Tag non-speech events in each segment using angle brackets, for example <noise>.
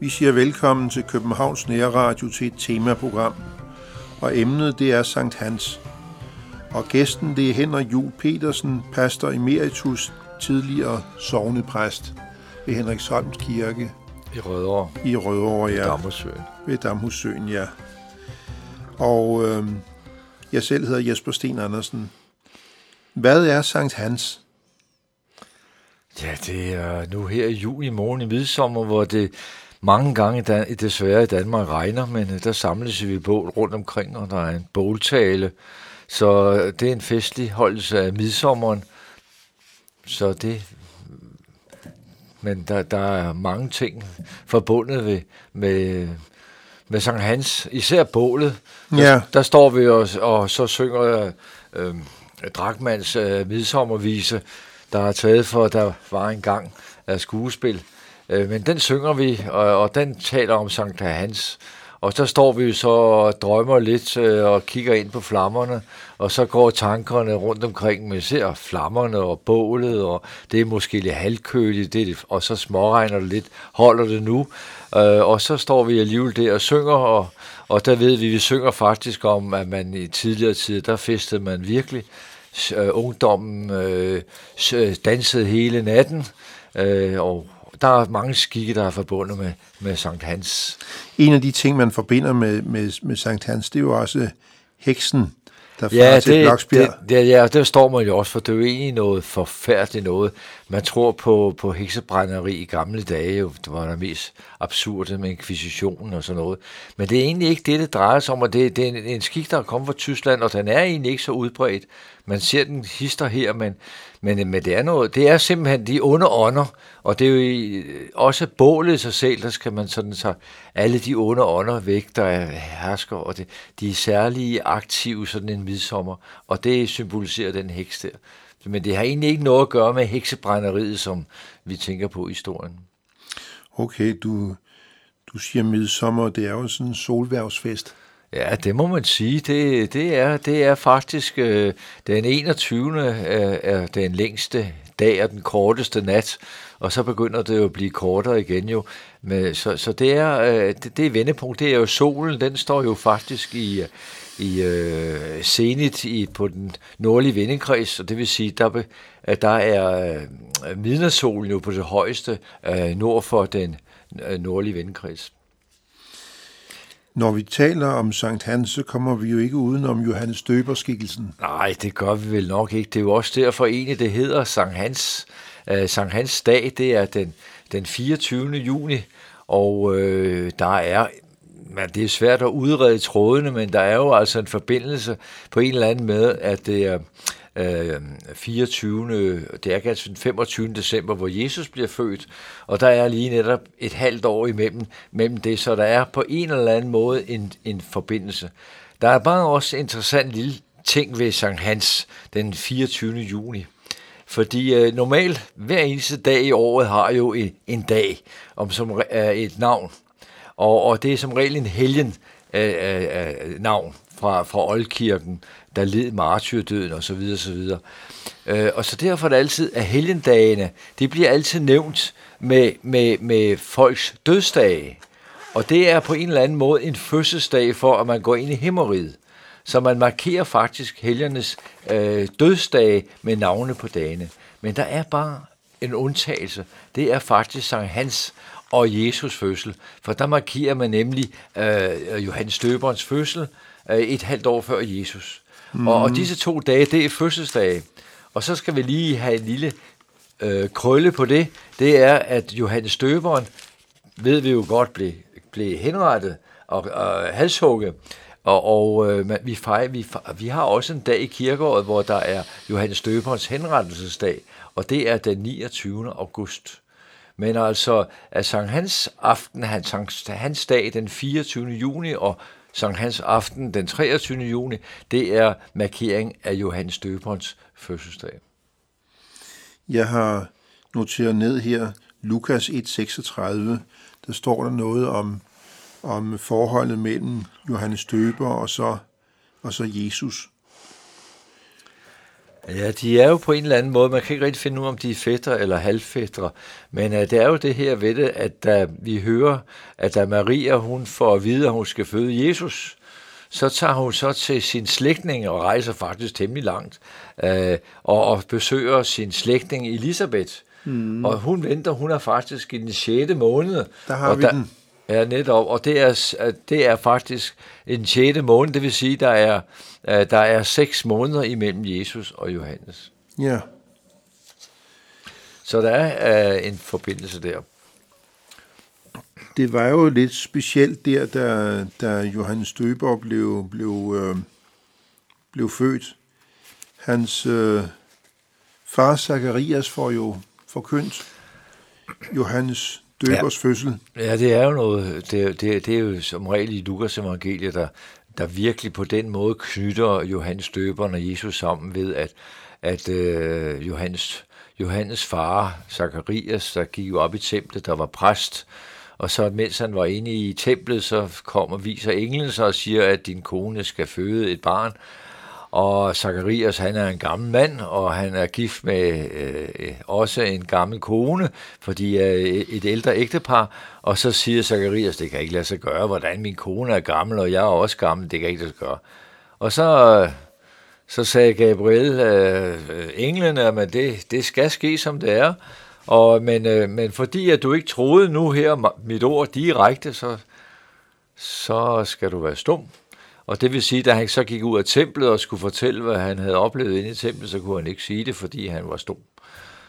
Vi siger velkommen til Københavns Nærradio til et temaprogram, og emnet det er Sankt Hans. Og gæsten det er Henrik Jul Petersen, pastor emeritus, tidligere sovnepræst ved Henriksholms Kirke. I Rødovre. I Rødovre, ja. Ved Damhussøen. Ved Damhussøen, ja. Og øh, jeg selv hedder Jesper Sten Andersen. Hvad er Sankt Hans? Ja, det er nu her i juni morgen i midsommer, hvor det mange gange desværre i Danmark regner, men øh, der samles vi bål rundt omkring, og der er en båltale. Så øh, det er en festlig holdelse af midsommeren. Så det men der, der er mange ting forbundet ved, med, med Sankt Hans, især bålet. Der, ja. der står vi og, og så synger øh, Drakmans øh, midsommervise, der er taget for, der var en gang af skuespil. Øh, men den synger vi, og, og den taler om Sankt Hans. Og så står vi så og drømmer lidt øh, og kigger ind på flammerne, og så går tankerne rundt omkring, man ser flammerne og bålet, og det er måske lidt halvkøligt, det og så småregner det lidt, holder det nu, øh, og så står vi alligevel der og synger, og, og der ved vi, vi synger faktisk om, at man i tidligere tid, der festede man virkelig, øh, ungdommen øh, dansede hele natten, øh, og der er mange skikke, der er forbundet med, med Sankt Hans. En af de ting, man forbinder med, med, med Sankt Hans, det er jo også heksen, der ja, til det, det, det, ja, der står man jo også, for det er jo egentlig noget forfærdeligt noget. Man tror på, på heksebrænderi i gamle dage, jo, det var det mest absurde med inkvisitionen og sådan noget. Men det er egentlig ikke det, det drejer sig om, og det, det er en, en skik, der er kommet fra Tyskland, og den er egentlig ikke så udbredt. Man ser den hister her, men, men, men det, er noget, det er simpelthen de onde ånder, og det er jo også bålet sig selv, der skal man sådan så alle de onde ånder væk, der er hersker, og det, de er særlige aktive sådan en midsommer, og det symboliserer den heks der. Men det har egentlig ikke noget at gøre med heksebrænderiet, som vi tænker på i historien. Okay, du, du siger midsommer, det er jo sådan en solværvsfest. Ja, det må man sige. Det, det, er, det er faktisk øh, den 21. Er, er den længste dag og den korteste nat, og så begynder det jo at blive kortere igen jo. Men, så, så det er øh, det, det er vendepunkt. Det er jo solen, den står jo faktisk i, i øh, zenit i, på den nordlige vindekreds, og det vil sige, der, at der er øh, midnadssolen jo på det højeste øh, nord for den øh, nordlige vindekreds. Når vi taler om Sankt Hans, så kommer vi jo ikke uden om Johannes Døberskikkelsen. Nej, det gør vi vel nok ikke. Det er jo også derfor egentlig, det hedder Sankt Hans. Uh, Sankt Hans dag, det er den, den 24. juni, og øh, der er men det er svært at udrede trådene, men der er jo altså en forbindelse på en eller anden måde, at det er øh, 24. Det er ganske den 25. december, hvor Jesus bliver født, og der er lige netop et halvt år imellem mellem det, så der er på en eller anden måde en, en forbindelse. Der er bare også en interessant lille ting ved Sankt Hans den 24. juni. Fordi øh, normalt hver eneste dag i året har jo en, en dag, om som er et navn. Og, og det er som regel en helgen øh, øh, navn fra, fra Oldkirken, der led martyrdøden osv. osv. Øh, og så derfor er det altid, at helgendagene, det bliver altid nævnt med, med, med folks dødsdage. Og det er på en eller anden måde en fødselsdag for, at man går ind i himmeriget. Så man markerer faktisk helgernes øh, dødsdage med navne på dagene. Men der er bare en undtagelse. Det er faktisk Sankt Hans og Jesus fødsel. For der markerer man nemlig øh, Johannes Døberens fødsel øh, et halvt år før Jesus. Mm. Og, og mhm. disse to dage, det er fødselsdage. Og så skal vi lige have en lille øh, krølle på det. Det er, at Johannes Døberen, ved vi jo godt, blev, blev henrettet og, og halshugget. Og, og øh, vi, fejrer, vi, vi har også en dag i kirkeåret, hvor der er Johannes Døberens henrettelsesdag, og det er den 29. august. Men altså, at Sankt Hans aften, han, Sankt Hans dag den 24. juni og Sankt Hans aften den 23. juni, det er markering af Johannes Døberens fødselsdag. Jeg har noteret ned her, Lukas 1.36, der står der noget om, om forholdet mellem Johannes Døber og så og så Jesus. Ja, de er jo på en eller anden måde, man kan ikke rigtig finde ud af, om de er fætter eller halvfætter, men uh, det er jo det her ved det, at da vi hører, at da Maria hun får at vide, at hun skal føde Jesus, så tager hun så til sin slægtning og rejser faktisk temmelig langt, uh, og, og besøger sin slægtning Elisabeth. Mm. Og hun venter, hun er faktisk i den 6. måned. Der har og vi der, den. Ja, netop. Og det er, det er faktisk en 6. måned, det vil sige, der er, der er seks måneder imellem Jesus og Johannes. Ja. Så der er uh, en forbindelse der. Det var jo lidt specielt der, da, da Johannes Døber blev, blev, øh, blev født. Hans øh, far Zacharias får jo forkyndt Johannes Døbers ja. fødsel. Ja, det er jo noget, det, det, det er jo som regel i Lukas evangelie, der, der virkelig på den måde knytter Johannes Døberen og Jesus sammen ved, at, at øh, Johannes, Johannes far, Zacharias, der gik jo op i templet, der var præst, og så mens han var inde i templet, så kommer viser englen sig og siger, at din kone skal føde et barn, og Zacharias, han er en gammel mand, og han er gift med øh, også en gammel kone, fordi er et ældre ægtepar. Og så siger Zacharias, det kan ikke lade sig gøre, hvordan min kone er gammel, og jeg er også gammel, det kan ikke lade sig gøre. Og så, så sagde Gabriel, øh, englene, at det, det skal ske, som det er. Og, men, øh, men fordi at du ikke troede nu her mit ord direkte, så, så skal du være stum. Og det vil sige, da han så gik ud af templet og skulle fortælle, hvad han havde oplevet inde i templet, så kunne han ikke sige det, fordi han var stum.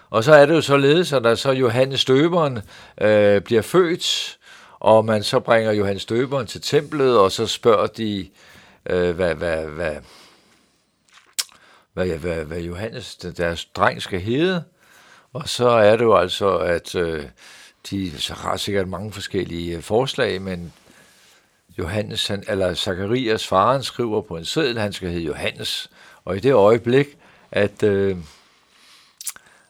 Og så er det jo således, at der så Johannes Døberen øh, bliver født, og man så bringer Johannes Døberen til templet, og så spørger de, øh, hvad, hvad, hvad, hvad, hvad, hvad Johannes, deres dreng, skal hedde. Og så er det jo altså, at øh, de har sikkert mange forskellige øh, forslag, men Johannes, han, eller Zacharias faren skriver på en seddel, han skal hedde Johannes. Og i det øjeblik, at, øh,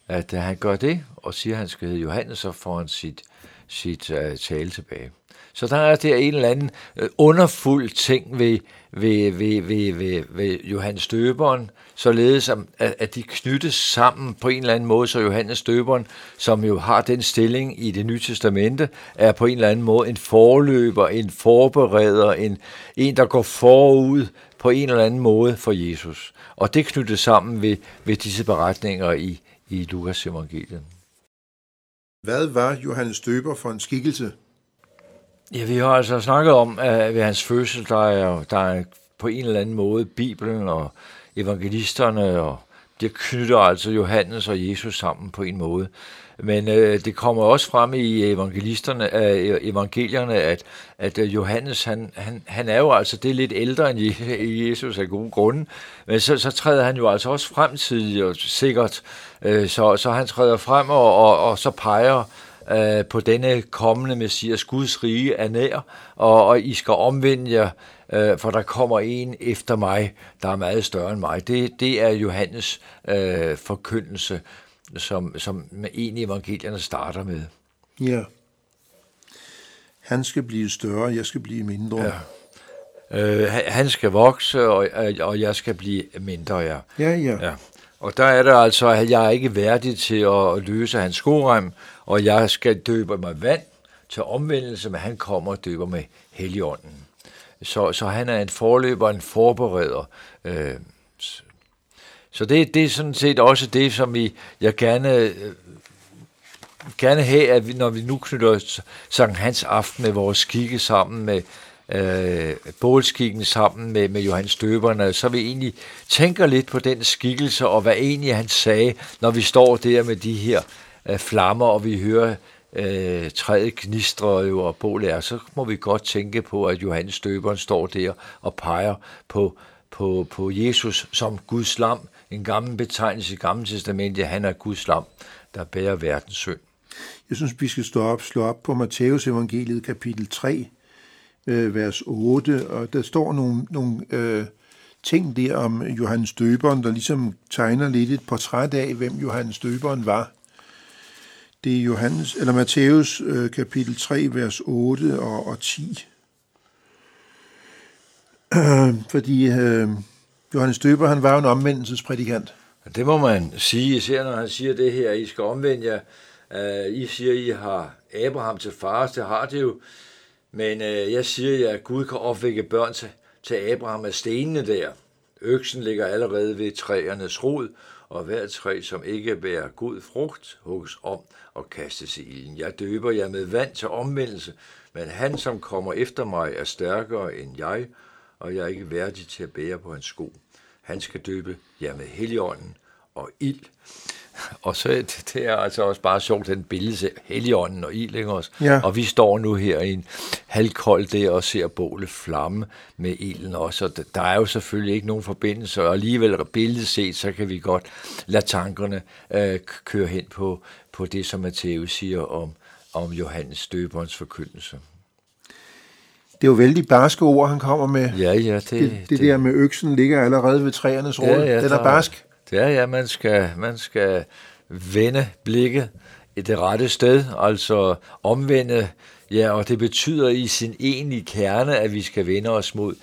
at han gør det, og siger, at han skal hedde Johannes, så får han sit, sit uh, tale tilbage. Så der er der en eller anden øh, underfuld ting ved, ved, ved, ved, ved, ved Johannes Døberen, således at, at de knyttes sammen på en eller anden måde, så Johannes Døberen, som jo har den stilling i det nye testamente, er på en eller anden måde en forløber, en forbereder, en, en der går forud på en eller anden måde for Jesus. Og det knyttes sammen ved, ved disse beretninger i, i Lukas evangeliet. Hvad var Johannes Døber for en skikkelse? Ja, vi har altså snakket om, at ved hans fødsel, der er, der er på en eller anden måde Bibelen og evangelisterne, og det knytter altså Johannes og Jesus sammen på en måde. Men øh, det kommer også frem i evangelisterne, øh, evangelierne, at, at øh, Johannes, han, han, han er jo altså det lidt ældre end Jesus af gode grunde, men så, så træder han jo altså også fremtidigt og sikkert, øh, så, så han træder frem og, og, og så peger øh, på denne kommende messias, Guds rige er nær, og, og I skal omvende jer, øh, for der kommer en efter mig, der er meget større end mig. Det, det er Johannes øh, forkyndelse, som, som en evangelierne starter med. Ja. Han skal blive større, jeg skal blive mindre. Ja. Øh, han skal vokse, og, og jeg skal blive mindre, ja. Ja, ja. ja. Og der er det altså, at jeg er ikke værdig til at løse hans skorem, og jeg skal døbe mig vand til omvendelse, men han kommer og døber med heligånden. Så, så han er en forløber, en forbereder. Øh, så det, det er sådan set også det, som I, jeg gerne, øh, gerne have, at vi, når vi nu knytter Sankt Hans aften med vores skikke sammen med øh, bålskikken sammen med, med Johannes Støberne, så vi egentlig tænker lidt på den skikkelse, og hvad egentlig han sagde, når vi står der med de her øh, flammer, og vi hører øh, træet gnistre jo, og bålet er, så må vi godt tænke på, at Johannes Støberen står der og peger på, på, på Jesus som Guds lam, en gammel betegnelse i Gamle Testamentet, han er Guds lam, der bærer verdens synd. Jeg synes, vi skal stå op, slå op på Matteus evangeliet kapitel 3, øh, vers 8, og der står nogle, nogle øh, ting der om Johannes Døberen, der ligesom tegner lidt et portræt af, hvem Johannes Døberen var. Det er Johannes, eller Matthæus øh, kapitel 3, vers 8 og, og 10. <clears throat> fordi øh, Johannes Døber, han var jo en omvendelsesprædikant. Det må man sige, især når han siger det her, I skal omvende jer. Uh, I siger, I har Abraham til far, det har det jo. Men øh, jeg siger at Gud kan opvække børn til, til Abraham af stenene der. Øksen ligger allerede ved træernes rod, og hver træ, som ikke bærer god frugt, hugges om og kastes i ilden. Jeg døber jer med vand til omvendelse, men han, som kommer efter mig, er stærkere end jeg, og jeg er ikke værdig til at bære på hans sko. Han skal døbe jer med heligånden og ild. <laughs> Og så <laughs> det er altså også bare sjovt, den billede heligånden og ild, ikke også? Ja. Og vi står nu her i en halvkold der og ser bålet flamme med ilden også. Og der er jo selvfølgelig ikke nogen forbindelse, og alligevel billedet set, så kan vi godt lade tankerne øh, køre hen på, på det, som Matthæus siger om, om Johannes døberens forkyndelse. Det er jo vældig barske ord, han kommer med. Ja, ja. Det, det, det, det der med øksen ligger allerede ved træernes rod. Ja, ja, Den er barsk. Ja, ja, man skal, man skal vende blikket i det rette sted, altså omvende, ja, og det betyder i sin egentlige kerne, at vi skal vende os mod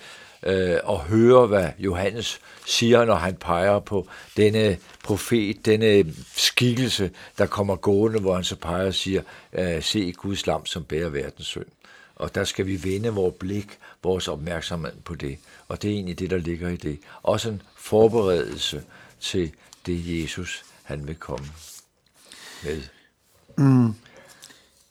øh, og høre, hvad Johannes siger, når han peger på denne profet, denne skikkelse, der kommer gående, hvor han så peger og siger, øh, se Guds lam, som bærer verdens synd. Og der skal vi vende vores blik, vores opmærksomhed på det. Og det er egentlig det, der ligger i det. Også en forberedelse til det, Jesus han vil komme med. Mm.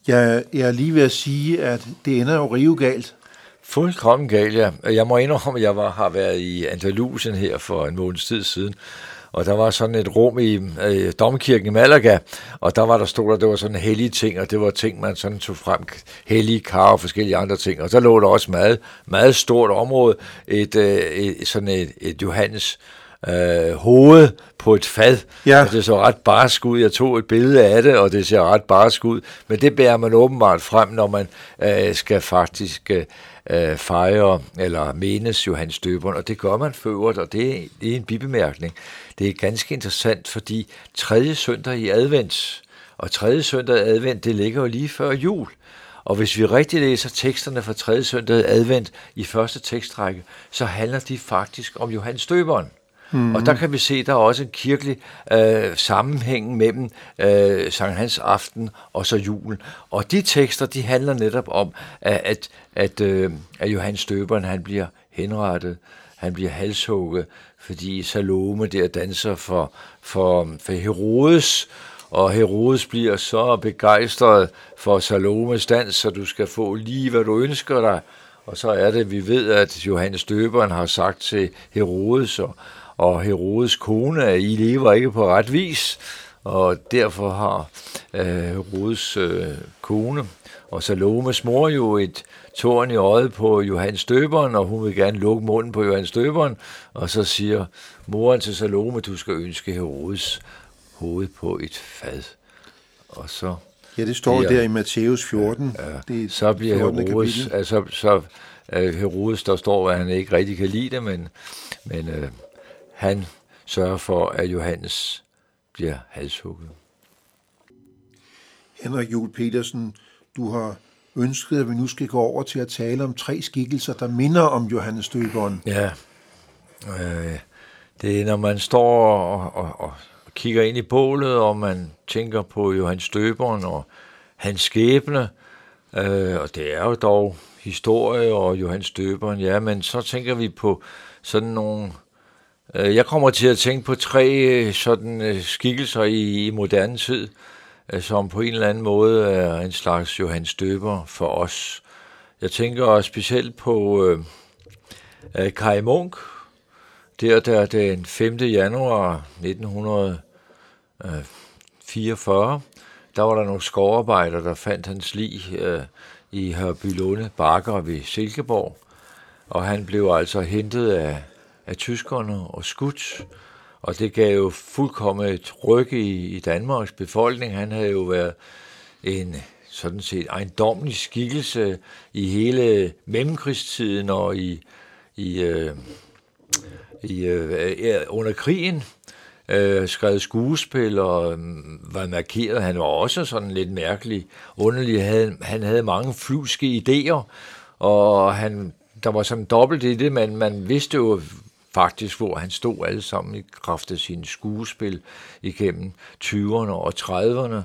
Jeg, jeg er lige ved at sige, at det ender jo rive galt. Fuldkommen galt, ja. Jeg må indrømme, at jeg var, har været i Andalusien her for en måneds tid siden, og der var sådan et rum i øh, domkirken i Malaga, og der var der stod der, det var sådan hellige ting, og det var ting, man sådan tog frem, hellige kar og forskellige andre ting, og der lå der også meget, meget stort område, et, øh, et sådan et, et Johannes øh, hoved på et fad, ja. og det så ret barsk ud. Jeg tog et billede af det, og det ser ret barsk ud, men det bærer man åbenbart frem, når man øh, skal faktisk øh, fejre eller menes Johannes Døberen, og det gør man for øvrigt, og det, det er en bibemærkning. Det er ganske interessant, fordi tredje søndag i advent, og tredje søndag i advent, det ligger jo lige før jul. Og hvis vi rigtig læser teksterne fra tredje søndag i advent i første tekstrække, så handler de faktisk om Johannes Døberen. Mm. Og der kan vi se, der er også en kirkelig øh, sammenhæng mellem øh, Sankt Hans aften og så julen. Og de tekster, de handler netop om, at, at, at, øh, at Johannes Døberen, han bliver henrettet, han bliver halshugget, fordi Salome der danser for, for, for Herodes, og Herodes bliver så begejstret for Salomes dans, så du skal få lige, hvad du ønsker dig. Og så er det, vi ved, at Johannes Døberen har sagt til Herodes og, og Herodes kone, at I lever ikke på ret vis, og derfor har øh, Herodes øh, kone og Salomes mor jo et tårn i øjet på Johannes Døberen, og hun vil gerne lukke munden på Johannes Døberen, og så siger moren til Salome, du skal ønske Herodes hoved på et fad. Og så Ja, det står bliver, der i Matthæus 14. Ja, ja. Det så bliver Herodes, altså, så uh, Herodes, der står, at han ikke rigtig kan lide det, men, men uh, han sørger for, at Johannes bliver halshugget. Henrik Jul Petersen, du har ønsket, at vi nu skal gå over til at tale om tre skikkelser, der minder om Johannes Døberen. Ja, øh, det er, når man står og, og, og kigger ind i bålet, og man tænker på Johannes Døberen og hans skæbne, øh, og det er jo dog historie og Johannes Døberen, ja, men så tænker vi på sådan nogle Øh, jeg kommer til at tænke på tre øh, sådan øh, skikkelser i, i moderne tid, som på en eller anden måde er en slags Johannes Døber for os. Jeg tænker specielt på øh, Kai Munk, der, der den 5. januar 1944, der var der nogle skovarbejdere, der fandt hans lig øh, i Hørbylunde Bakker ved Silkeborg, og han blev altså hentet af af tyskerne og skudt, og det gav jo fuldkommen et ryg i, i Danmarks befolkning. Han havde jo været en sådan set ejendommelig skikkelse i hele mellemkrigstiden og i, i, øh, i øh, under krigen. Øh, skrev skuespil og øh, var markeret. Han var også sådan lidt mærkelig, underlig. Havde, han havde mange flyvske idéer, og han der var sådan dobbelt i det, men man vidste jo faktisk, hvor han stod alle sammen i kraft af sine skuespil igennem 20'erne og 30'erne.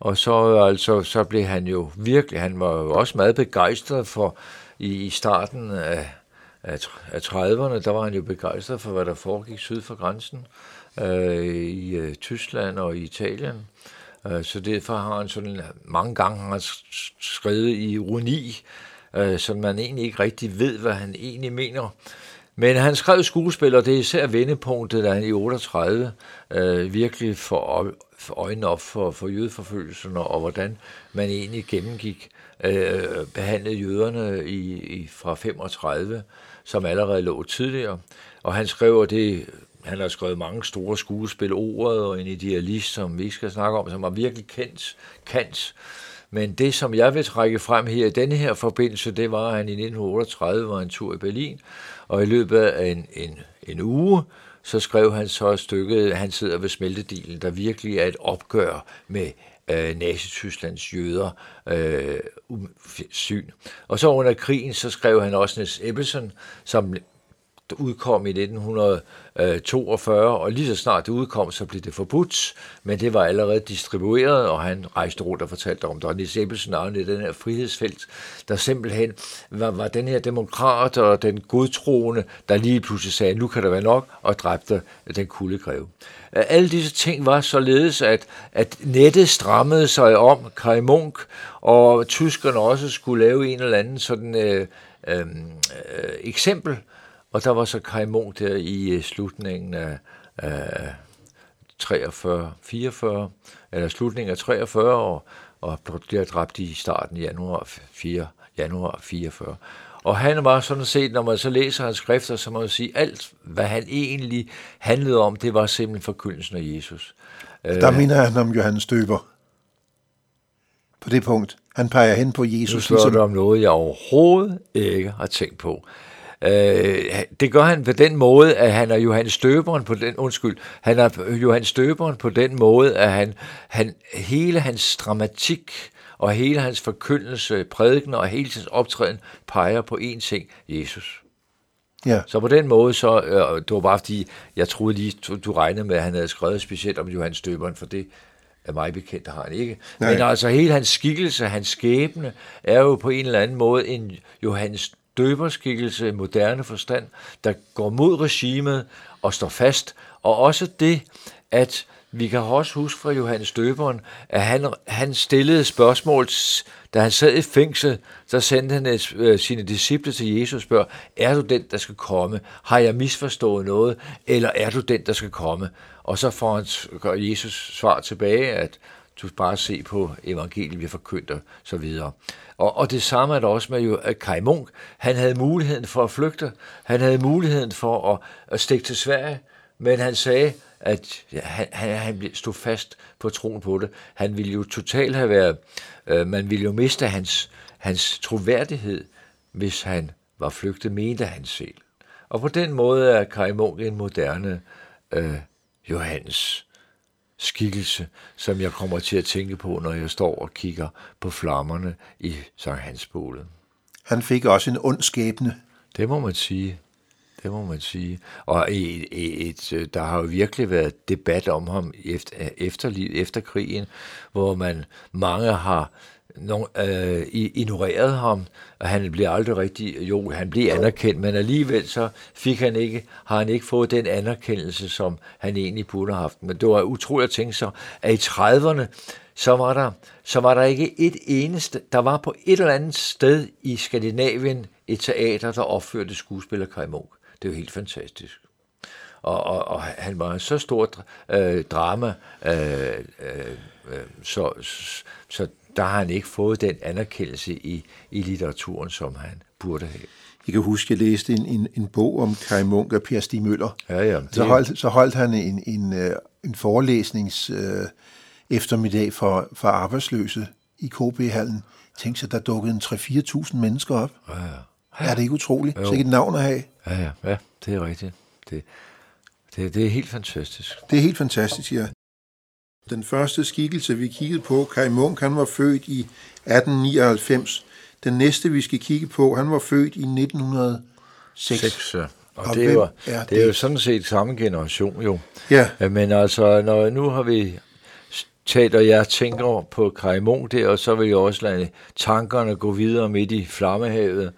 Og så, altså, så blev han jo virkelig, han var jo også meget begejstret for, i, i starten af, af, af 30'erne, der var han jo begejstret for, hvad der foregik syd for grænsen øh, i øh, Tyskland og i Italien. Øh, så derfor har han sådan mange gange han skrevet i ironi, øh, så man egentlig ikke rigtig ved, hvad han egentlig mener. Men han skrev skuespil, og det er især vendepunktet, da han i 38 øh, virkelig får øjnene op for, for jødeforfølgelserne, og hvordan man egentlig gennemgik, øh, behandlede jøderne i, i, fra 35, som allerede lå tidligere. Og han skrev, det han har skrevet mange store skuespil, Ordet og en idealist, som vi ikke skal snakke om, som var virkelig kendt, kendt. Men det, som jeg vil trække frem her i denne her forbindelse, det var, at han i 1938 var en tur i Berlin, og i løbet af en, en, en uge, så skrev han så et stykke, han sidder ved smeltedilen, der virkelig er et opgør med øh, Nazi-Tysklands jøder øh, um, syn. Og så under krigen, så skrev han også Niels Ebbesen, som udkom i 1942, og lige så snart det udkom, så blev det forbudt, men det var allerede distribueret, og han rejste rundt og fortalte om, der var Niels Ebbelsen i den her frihedsfelt, der simpelthen var, var den her demokrat og den godtroende, der lige pludselig sagde, nu kan der være nok, og dræbte den greve. Alle disse ting var således, at, at nettet strammede sig om Kai Munk, og tyskerne også skulle lave en eller anden sådan øh, øh, øh, eksempel og der var så Kai Munk der i øh, slutningen af, af 43, 44, eller slutningen af 43 år, og bliver dræbt i starten januar 4, januar 44. Og han var sådan set, når man så læser hans skrifter, så må man sige, alt hvad han egentlig handlede om, det var simpelthen forkyndelsen af Jesus. Der øh, mener han om Johannes Døber. På det punkt. Han peger hen på Jesus. Nu spørger ligesom... du om noget, jeg overhovedet ikke har tænkt på. Øh, det gør han på den måde, at han er Johannes Støberen på den, undskyld, han er Johannes Støberen på den måde, at han, han hele hans dramatik og hele hans forkyndelse, prædiken og hele hans optræden peger på én ting, Jesus. Ja. Så på den måde, så, øh, det var bare fordi, jeg troede lige, du, du regnede med, at han havde skrevet specielt om Johannes Støberen, for det er mig bekendt, har han ikke. Nej. Men altså hele hans skikkelse, hans skæbne, er jo på en eller anden måde en Johannes døberskikkelse i moderne forstand, der går mod regimet og står fast, og også det, at vi kan også huske fra Johannes Døberen, at han, han stillede spørgsmål, da han sad i fængsel, så sendte han et, øh, sine disciple til Jesus og spørger, er du den, der skal komme? Har jeg misforstået noget? Eller er du den, der skal komme? Og så får han Jesus svar tilbage, at du bare se på evangeliet, vi forkynder, så videre. Og, og det samme er der også med jo, at Kai Munk, han havde muligheden for at flygte, han havde muligheden for at, at stikke til Sverige, men han sagde, at ja, han, han, han stod fast på troen på det. Han ville jo totalt have været, øh, man ville jo miste hans, hans troværdighed, hvis han var flygtet, mente han selv. Og på den måde er Kai Munk en moderne øh, Johannes skikkelse, som jeg kommer til at tænke på, når jeg står og kigger på flammerne i Sankt Hansbålet. Han fik også en ond skæbne. Det må man sige. Det må man sige. Og et, et, der har jo virkelig været debat om ham efter, efter, efter krigen, hvor man mange har nogen, øh, ignoreret ham, og han blev aldrig rigtig, jo, han blev anerkendt, men alligevel så fik han ikke, har han ikke fået den anerkendelse, som han egentlig burde have haft. Men det var utroligt at tænke sig, at i 30'erne, så var der, så var der ikke et eneste, der var på et eller andet sted i Skandinavien et teater, der opførte skuespiller Kai Munk. Det er jo helt fantastisk. Og, og, og han var en så stor øh, drama, øh, øh, øh, så, så der har han ikke fået den anerkendelse i, i litteraturen, som han burde have. Jeg kan huske, at jeg læste en, en, en bog om Kai Munk af Per Stig Møller. Ja, ja, det... så, holdt, så holdt han en, en, øh, en forelæsnings øh, eftermiddag for, for arbejdsløse i KB-hallen. Tænk sig, der dukkede en 3-4.000 mennesker op. Ja, ja. Ja. Er det ikke utroligt? Jo. Så ikke et navn at have. Ja, ja, ja, det er rigtigt. Det, det, det er helt fantastisk. Det er helt fantastisk, ja. Den første skikkelse, vi kiggede på, Kai Munk, han var født i 1899. Den næste, vi skal kigge på, han var født i 1906. 6, ja. Og, Og det, er jo, er det er jo sådan set samme generation jo. Ja, Ja, Men altså, når nu har vi talt, og jeg tænker på Kajmon der, og så vil jeg også lade tankerne gå videre midt i flammehavet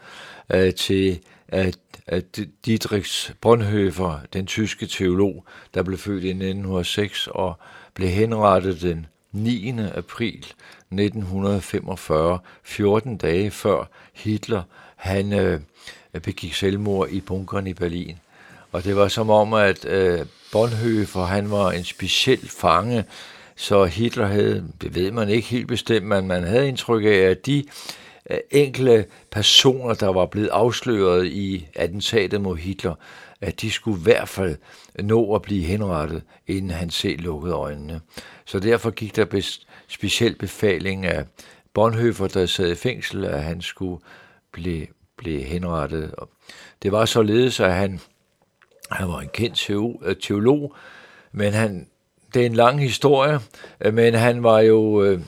øh, til at, at Dietrich Bonhoeffer, den tyske teolog, der blev født i 1906 og blev henrettet den 9. april 1945, 14 dage før Hitler, han øh, begik selvmord i bunkeren i Berlin. Og det var som om, at øh, Bonhoeffer, han var en speciel fange, så Hitler havde, det ved man ikke helt bestemt, men man havde indtryk af, at de enkle personer, der var blevet afsløret i attentatet mod Hitler, at de skulle i hvert fald nå at blive henrettet, inden han selv lukkede øjnene. Så derfor gik der bes, speciel befaling af Bonhoeffer, der sad i fængsel, at han skulle blive, blive henrettet. Det var således, at han, han var en kendt teolog, men han, det er en lang historie, men han var jo øh,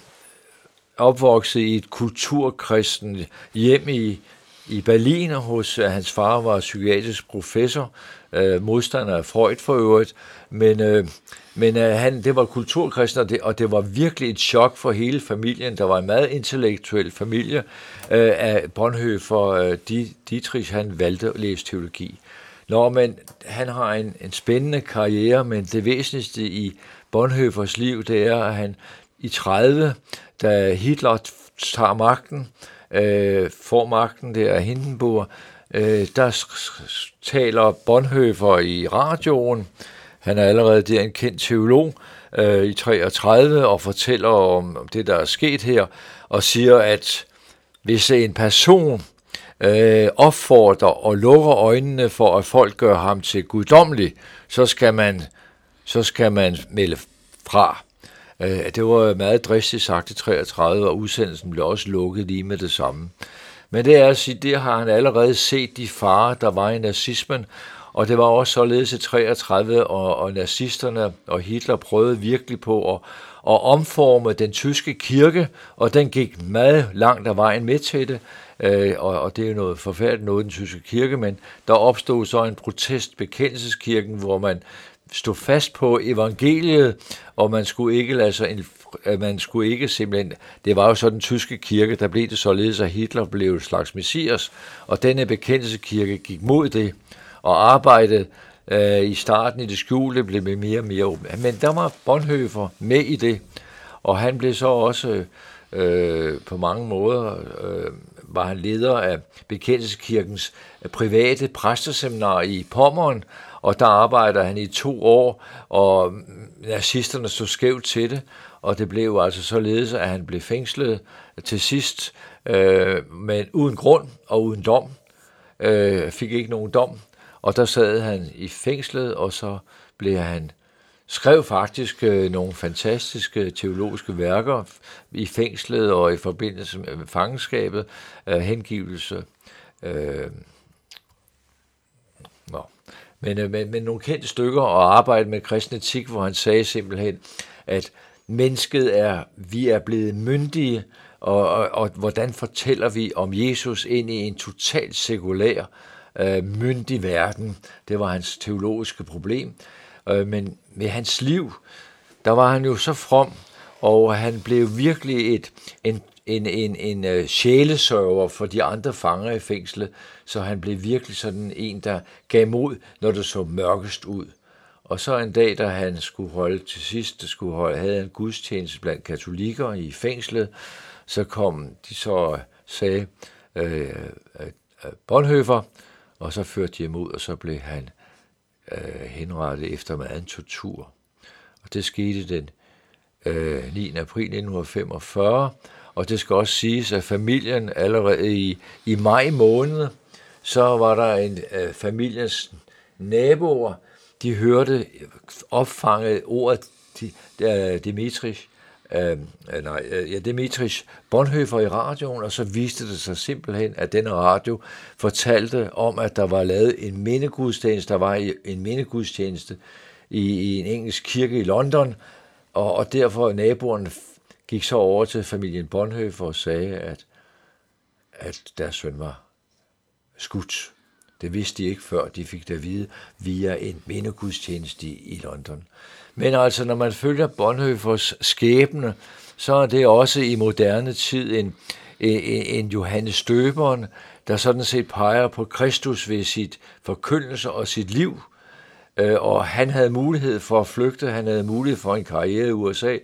opvokset i et kulturkristen hjem i, i Berlin, hos øh, hans far var psykiatrisk professor, øh, modstander af Freud for øvrigt, men, øh, men øh, han, det var kulturkristen, og det, og det var virkelig et chok for hele familien. Der var en meget intellektuel familie øh, af Bonhoeffer. Øh, Dietrich, han valgte at læse teologi. Nå, men han har en, en spændende karriere, men det væsentligste i Bonhoeffers liv, det er, at han i 30, da Hitler tager magten, øh, får magten der af Hindenburg, øh, der taler Bonhoeffer i radioen. Han er allerede der en kendt teolog øh, i 33 og fortæller om, om det, der er sket her, og siger, at hvis en person øh, opfordrer og lukker øjnene for, at folk gør ham til guddommelig, så skal man, så skal man melde fra. Øh, det var meget dristigt sagt i 33, og udsendelsen blev også lukket lige med det samme. Men det er at sige, det har han allerede set de farer, der var i nazismen, og det var også således i 33, og, og nazisterne og Hitler prøvede virkelig på at, at omforme den tyske kirke, og den gik meget langt af vejen med til det, øh, og, og det er jo noget forfærdeligt noget, den tyske kirke, men der opstod så en protest bekendelseskirken, hvor man stod fast på evangeliet, og man skulle ikke lade sig en øh, man skulle ikke simpelthen, det var jo så den tyske kirke, der blev det således, at Hitler blev et slags messias, og denne bekendelseskirke gik mod det, og arbejdede øh, i starten i det skjulte, blev mere og mere åbent. Men der var Bonhoeffer med i det, og han blev så også øh, på mange måder, øh, var han leder af bekendelseskirkens øh, private præsteseminar i Pommern, og der arbejder han i to år, og nazisterne stod skævt til det, og det blev altså således, at han blev fængslet til sidst, øh, men uden grund og uden dom. Øh, fik ikke nogen dom, og der sad han i fængslet, og så blev han skrev faktisk øh, nogle fantastiske teologiske værker i fængslet og i forbindelse med fangenskabet, øh, hengivelse. Øh. Men, øh, men, men nogle kendte stykker og arbejde med kristen etik, hvor han sagde simpelthen, at mennesket er, vi er blevet myndige, og, og, og hvordan fortæller vi om Jesus ind i en totalt sekulær, øh, myndig verden. Det var hans teologiske problem. Øh, men med hans liv, der var han jo så from, og han blev virkelig et, en, en, en, en uh, sjælesørger for de andre fanger i fængslet, så han blev virkelig sådan en, der gav mod, når det så mørkest ud. Og så en dag, da han skulle holde til sidst, skulle holde, havde en gudstjeneste blandt katolikker i fængslet, så kom de så og sagde øh, øh, Bonhoeffer, og så førte de ham ud, og så blev han øh, henrettet efter meget tortur. Og det skete den øh, 9. april 1945, og det skal også siges, at familien allerede i, i maj måned, så var der en øh, familiens naboer, de hørte opfanget ordet Dimitris, øh, nej, øh, ja, Dimitris Bonhoeffer i radioen, og så viste det sig simpelthen, at denne radio fortalte om, at der var lavet en mindegudstjeneste, der var en mindegudstjeneste i, i en engelsk kirke i London, og, og derfor naboerne gik så over til familien Bonhoeffer og sagde, at at deres søn var skudt. Det vidste de ikke før, de fik det at vide via en mindegudstjeneste i London. Men altså, når man følger Bonhoeffers skæbne, så er det også i moderne tid en, en, en Johannes Støberen, der sådan set peger på Kristus ved sit forkyndelse og sit liv. Øh, og han havde mulighed for at flygte, han havde mulighed for en karriere i USA,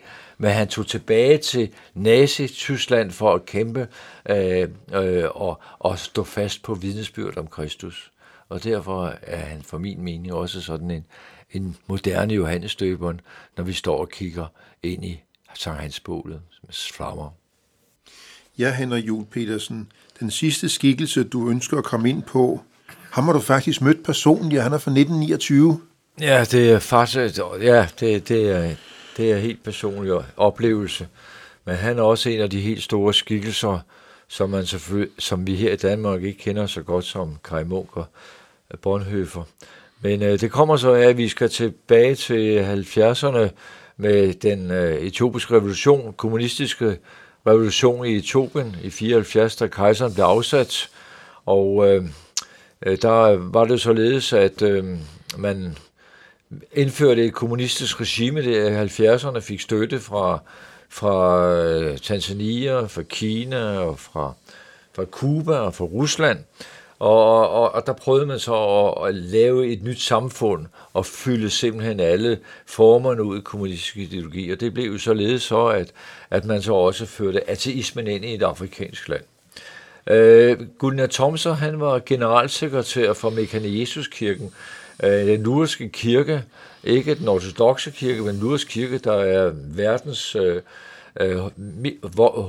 men han tog tilbage til Nazi-Tyskland for at kæmpe øh, øh, og, og stå fast på vidnesbyrd om Kristus. Og derfor er han for min mening også sådan en, en moderne Johannes Døberen, når vi står og kigger ind i Sankt Hans bålet med flammer. Ja, Henrik Jul Petersen, den sidste skikkelse, du ønsker at komme ind på, ham har du faktisk mødt personligt, han er fra 1929. Ja, det er faktisk, ja, det, det, er, det er helt personlig oplevelse. Men han er også en af de helt store skikkelser, som, man som vi her i Danmark ikke kender så godt som Kai Munk og øh, Bonhoeffer. Men øh, det kommer så af, at vi skal tilbage til 70'erne med den øh, etiopiske revolution, kommunistiske revolution i Etiopien i 74, da kejseren blev afsat. Og øh, øh, der var det således, at øh, man indførte et kommunistisk regime der i 70'erne, fik støtte fra, fra øh, Tanzania, fra Kina og fra, fra Cuba og fra Rusland. Og, og, og der prøvede man så at, at lave et nyt samfund og fylde simpelthen alle formerne ud i kommunistisk ideologi. Og det blev jo således så, at, at man så også førte ateismen ind i et afrikansk land. Øh, Gunnar Thomser, han var generalsekretær for Mekane Jesuskirken, øh, den lurske kirke, ikke den ortodoxe kirke, men den lurske kirke, der er verdens øh, øh,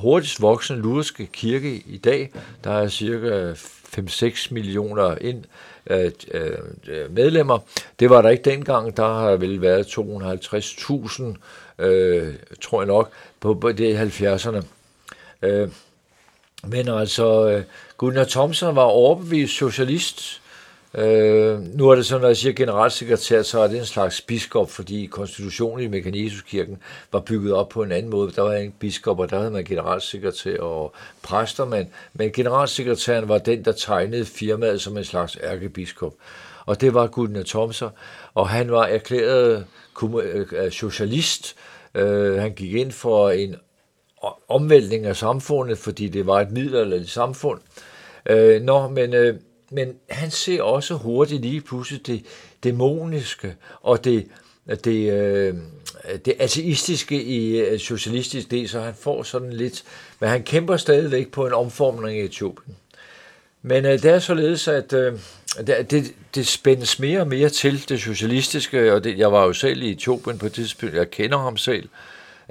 hurtigst voksende lurske kirke i dag. Der er cirka 5-6 millioner ind, øh, øh, øh, medlemmer. Det var der ikke dengang. Der har vel været 250.000, øh, tror jeg nok, på, på det i 70'erne. Øh, men altså, øh, Gunnar Thomsen var overbevist socialist, Øh, nu er det sådan, når jeg siger generalsekretær, så er det en slags biskop, fordi konstitutionen i Mekanesuskirken var bygget op på en anden måde. Der var en biskop, og der havde man generalsekretær og præster, men, men generalsekretæren var den, der tegnede firmaet som en slags ærkebiskop. Og det var Gunnar Thomser, og han var erklæret øh, socialist. Øh, han gik ind for en omvæltning af samfundet, fordi det var et middelalderligt samfund. Øh, nå, men øh, men han ser også hurtigt lige pludselig det dæmoniske og det, det, øh, det ateistiske i øh, socialistisk del, så han får sådan lidt, men han kæmper stadigvæk på en omformning i Etiopien. Men øh, det er således, at øh, det, det spændes mere og mere til det socialistiske, og det, jeg var jo selv i Etiopien på et tidspunkt, jeg kender ham selv,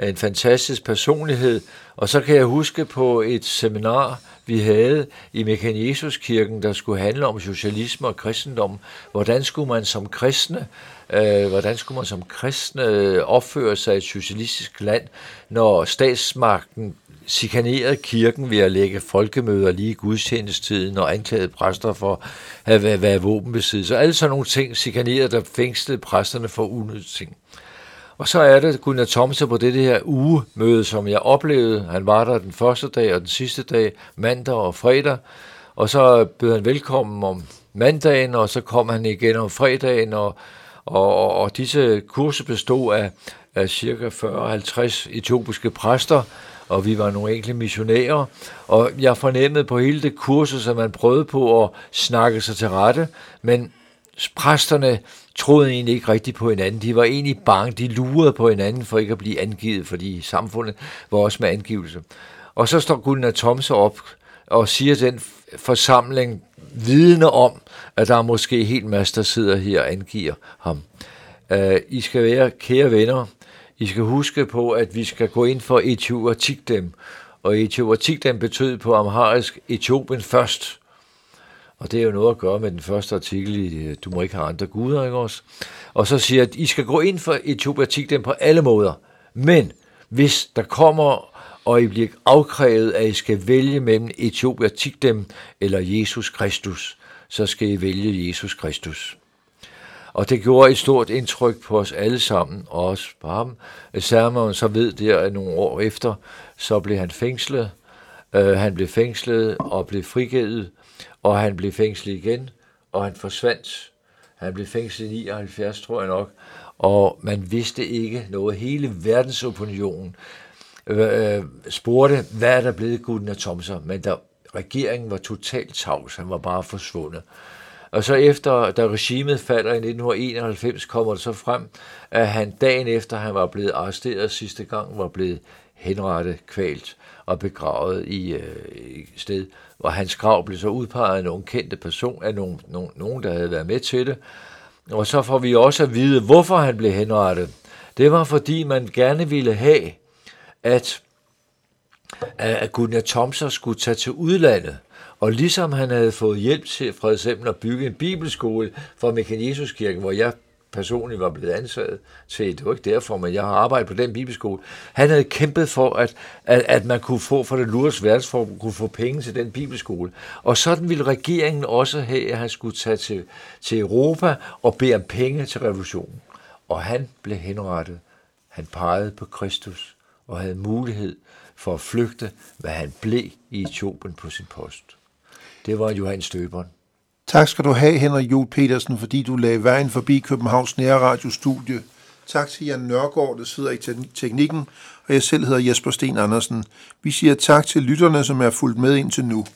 en fantastisk personlighed, og så kan jeg huske på et seminar, vi havde i Mekanesuskirken, der skulle handle om socialisme og kristendom. Hvordan skulle man som kristne, øh, hvordan skulle man som kristne opføre sig i et socialistisk land, når statsmagten chikanerede kirken ved at lægge folkemøder lige i gudstjenestiden og anklagede præster for at være, være våbenbesiddelse. Alle sådan nogle ting chikanerede, der fængslede præsterne for unødige ting. Og så er det Gunnar Thomsen på det her ugemøde, som jeg oplevede. Han var der den første dag og den sidste dag, mandag og fredag. Og så bød han velkommen om mandagen, og så kom han igen om fredagen, og, og, og disse kurser bestod af, af cirka 40-50 etiopiske præster, og vi var nogle enkelte missionærer, og jeg fornemmede på hele det kursus, at man prøvede på at snakke sig til rette, men præsterne troede egentlig ikke rigtigt på hinanden. De var egentlig bange, de lurede på hinanden for ikke at blive angivet, fordi samfundet var også med angivelse. Og så står Gunnar Thomse op og siger den forsamling vidne om, at der er måske helt masse, der sidder her og angiver ham. Uh, I skal være kære venner. I skal huske på, at vi skal gå ind for Etiopatikdem. Og Etiopatikdem betød på amharisk Etiopien først. Og det er jo noget at gøre med den første artikel i øh, Du må ikke have andre guder, ikke også? Og så siger at I skal gå ind for Etiopiatiklen på alle måder. Men hvis der kommer, og I bliver afkrævet, at I skal vælge mellem Etiopiatikdem eller Jesus Kristus, så skal I vælge Jesus Kristus. Og det gjorde et stort indtryk på os alle sammen, og også på ham. Sermon så ved det, at nogle år efter, så blev han fængslet, Uh, han blev fængslet og blev frigivet, og han blev fængslet igen, og han forsvandt. Han blev fængslet i 79, tror jeg nok, og man vidste ikke noget. Hele verdensopinionen øh, spurgte, hvad er der blevet Gunnar Thomser, men der, regeringen var totalt tavs, han var bare forsvundet. Og så efter, da regimet falder i 1991, kommer det så frem, at han dagen efter, han var blevet arresteret sidste gang, var blevet henrettet, kvalt og begravet i, øh, et sted. Og hans grav blev så udpeget af nogle kendte person, af nogen, nogen, nogen, der havde været med til det. Og så får vi også at vide, hvorfor han blev henrettet. Det var fordi, man gerne ville have, at, at Gunnar Thomser skulle tage til udlandet. Og ligesom han havde fået hjælp til for eksempel at bygge en bibelskole for Mekanesuskirken, hvor jeg personligt var blevet ansat til, det var ikke derfor, men jeg har arbejdet på den bibelskole. Han havde kæmpet for, at, at, at man kunne få, for det Lures verdensforbund, kunne få penge til den bibelskole. Og sådan ville regeringen også have, at han skulle tage til, til Europa og bede om penge til revolutionen. Og han blev henrettet. Han pegede på Kristus og havde mulighed for at flygte, hvad han blev i Etiopien på sin post. Det var Johan Støberen. Tak skal du have, Henrik Juhl Petersen, fordi du lagde vejen forbi Københavns Nærradiostudie. Tak til Jan Nørgaard, der sidder i teknikken, og jeg selv hedder Jesper Sten Andersen. Vi siger tak til lytterne, som er fulgt med indtil nu.